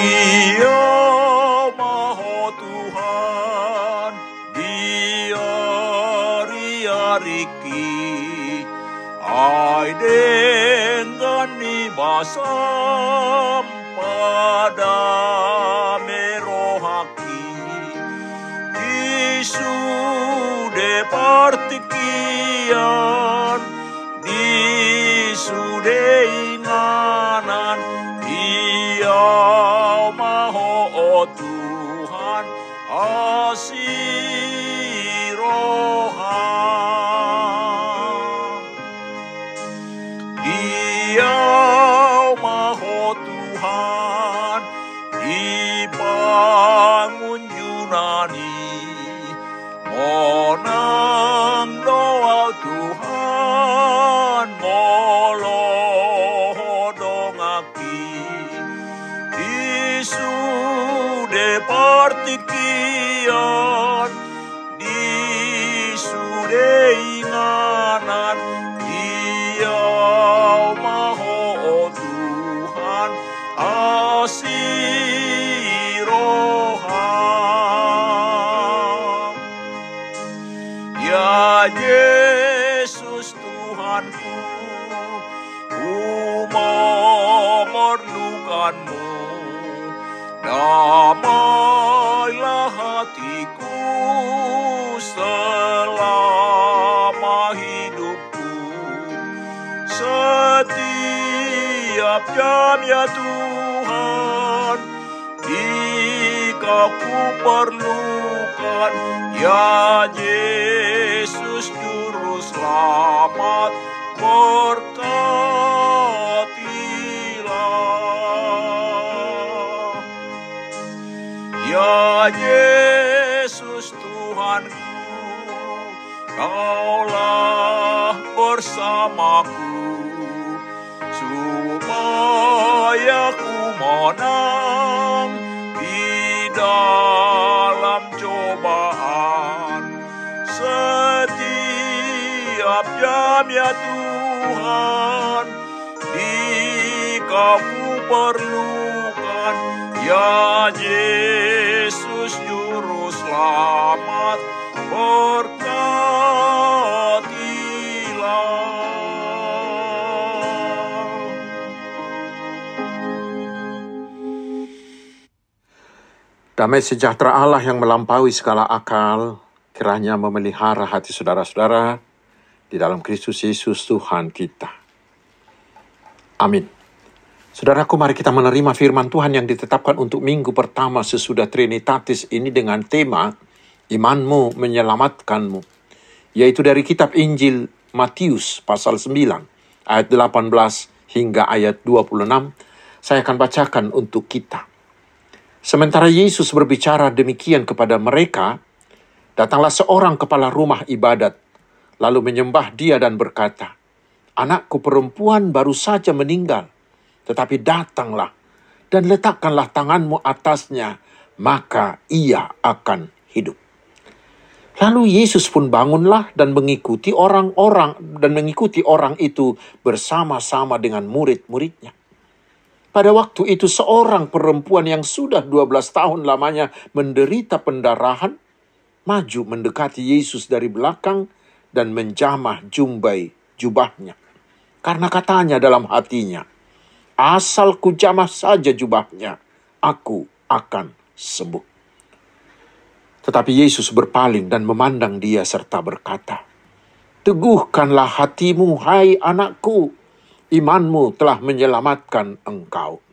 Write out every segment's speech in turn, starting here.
Dia Maha Tuhan, Dia Riariki, ai dengan nibasam pada merohaki, isude partikian, Tuhan asirohan. Dia maho Tuhan dibangun Yunani Monang doa Tuhan Tuhanku, ku memerlukanmu. Damailah hatiku selama hidupku. Setiap jam ya Tuhan, jika ku perlukan ya Yesus juru selamat berkatilah ya Yesus Tuhanku kaulah bersamaku supaya ku menang di dalam cobaan. Setiap jam ya Tuhan jika ku perlukan. Ya Yesus juru selamat berkatilah. Damai sejahtera Allah yang melampaui segala akal, kiranya memelihara hati saudara-saudara di dalam Kristus Yesus Tuhan kita. Amin. Saudaraku, mari kita menerima firman Tuhan yang ditetapkan untuk minggu pertama sesudah Trinitatis ini dengan tema Imanmu menyelamatkanmu, yaitu dari kitab Injil Matius pasal 9 ayat 18 hingga ayat 26. Saya akan bacakan untuk kita. Sementara Yesus berbicara demikian kepada mereka, datanglah seorang kepala rumah ibadat, lalu menyembah dia dan berkata, Anakku perempuan baru saja meninggal, tetapi datanglah dan letakkanlah tanganmu atasnya, maka ia akan hidup. Lalu Yesus pun bangunlah dan mengikuti orang-orang dan mengikuti orang itu bersama-sama dengan murid-muridnya. Pada waktu itu seorang perempuan yang sudah 12 tahun lamanya menderita pendarahan maju mendekati Yesus dari belakang dan menjamah jumbai jubahnya. Karena katanya dalam hatinya, asal ku jamah saja jubahnya, aku akan sembuh. Tetapi Yesus berpaling dan memandang dia serta berkata, Teguhkanlah hatimu, hai anakku, imanmu telah menyelamatkan engkau.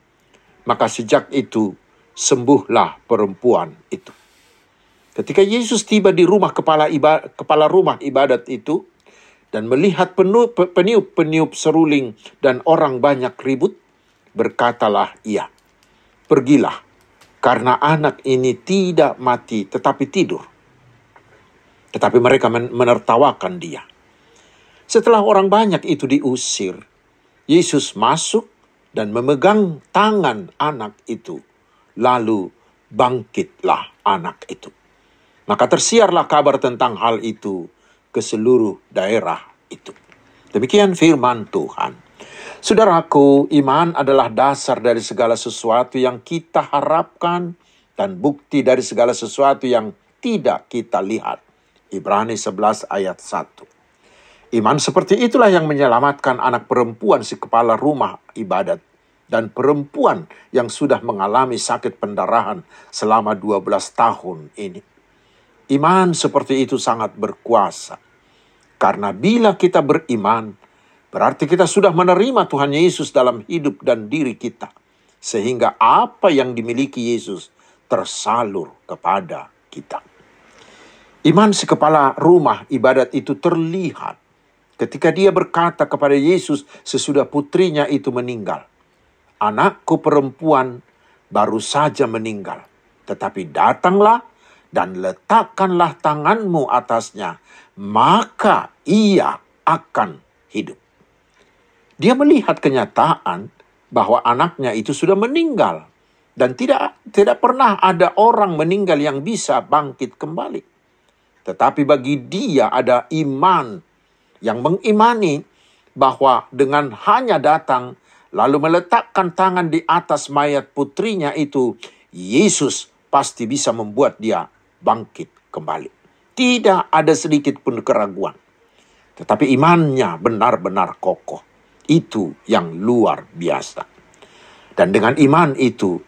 Maka sejak itu sembuhlah perempuan itu. Ketika Yesus tiba di rumah kepala, ibadat, kepala rumah ibadat itu, dan melihat peniup-peniup seruling dan orang banyak ribut, berkatalah ia, Pergilah, karena anak ini tidak mati tetapi tidur. Tetapi mereka menertawakan dia. Setelah orang banyak itu diusir, Yesus masuk dan memegang tangan anak itu. Lalu bangkitlah anak itu. Maka tersiarlah kabar tentang hal itu ke seluruh daerah itu. Demikian firman Tuhan. Saudaraku, iman adalah dasar dari segala sesuatu yang kita harapkan dan bukti dari segala sesuatu yang tidak kita lihat. Ibrani 11 ayat 1. Iman seperti itulah yang menyelamatkan anak perempuan si kepala rumah ibadat dan perempuan yang sudah mengalami sakit pendarahan selama 12 tahun ini. Iman seperti itu sangat berkuasa. Karena bila kita beriman, berarti kita sudah menerima Tuhan Yesus dalam hidup dan diri kita. Sehingga apa yang dimiliki Yesus tersalur kepada kita. Iman si kepala rumah ibadat itu terlihat ketika dia berkata kepada Yesus sesudah putrinya itu meninggal. Anakku perempuan baru saja meninggal, tetapi datanglah dan letakkanlah tanganmu atasnya, maka ia akan hidup. Dia melihat kenyataan bahwa anaknya itu sudah meninggal dan tidak tidak pernah ada orang meninggal yang bisa bangkit kembali. Tetapi bagi dia ada iman yang mengimani bahwa dengan hanya datang lalu meletakkan tangan di atas mayat putrinya itu, Yesus pasti bisa membuat dia bangkit kembali. Tidak ada sedikit pun keraguan. Tetapi imannya benar-benar kokoh. Itu yang luar biasa. Dan dengan iman itu,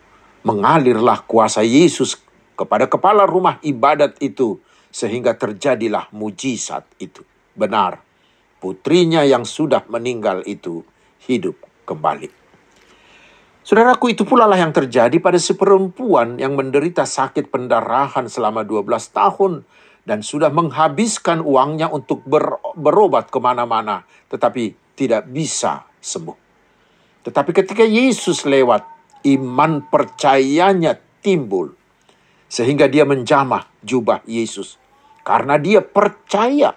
mengalirlah kuasa Yesus kepada kepala rumah ibadat itu, sehingga terjadilah mujizat itu. Benar, putrinya yang sudah meninggal itu hidup kembali. Saudaraku, itu pula lah yang terjadi pada si perempuan yang menderita sakit pendarahan selama 12 tahun dan sudah menghabiskan uangnya untuk ber, berobat ke mana-mana, tetapi tidak bisa sembuh. Tetapi ketika Yesus lewat, iman percayanya timbul. Sehingga dia menjamah jubah Yesus. Karena dia percaya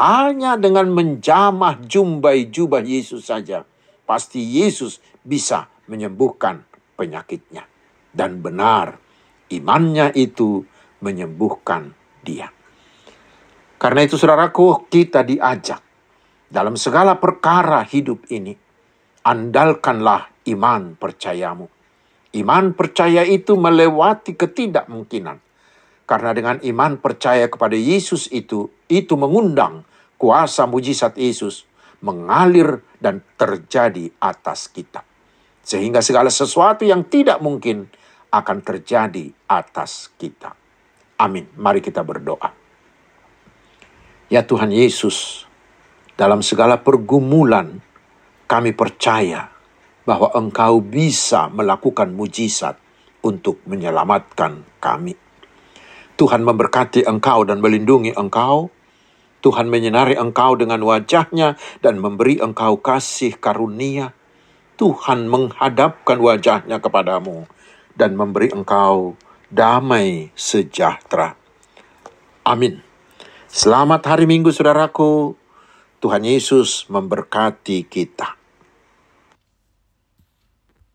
hanya dengan menjamah jumbai jubah Yesus saja, pasti Yesus bisa menyembuhkan penyakitnya. Dan benar, imannya itu menyembuhkan dia. Karena itu saudaraku, kita diajak dalam segala perkara hidup ini, andalkanlah iman percayamu. Iman percaya itu melewati ketidakmungkinan. Karena dengan iman percaya kepada Yesus itu, itu mengundang kuasa mujizat Yesus mengalir dan terjadi atas kita. Sehingga segala sesuatu yang tidak mungkin akan terjadi atas kita. Amin. Mari kita berdoa. Ya Tuhan Yesus, dalam segala pergumulan kami percaya bahwa Engkau bisa melakukan mujizat untuk menyelamatkan kami. Tuhan memberkati Engkau dan melindungi Engkau. Tuhan menyinari Engkau dengan wajahnya dan memberi Engkau kasih karunia Tuhan menghadapkan wajahnya kepadamu dan memberi engkau damai sejahtera. Amin. Selamat hari Minggu saudaraku. Tuhan Yesus memberkati kita.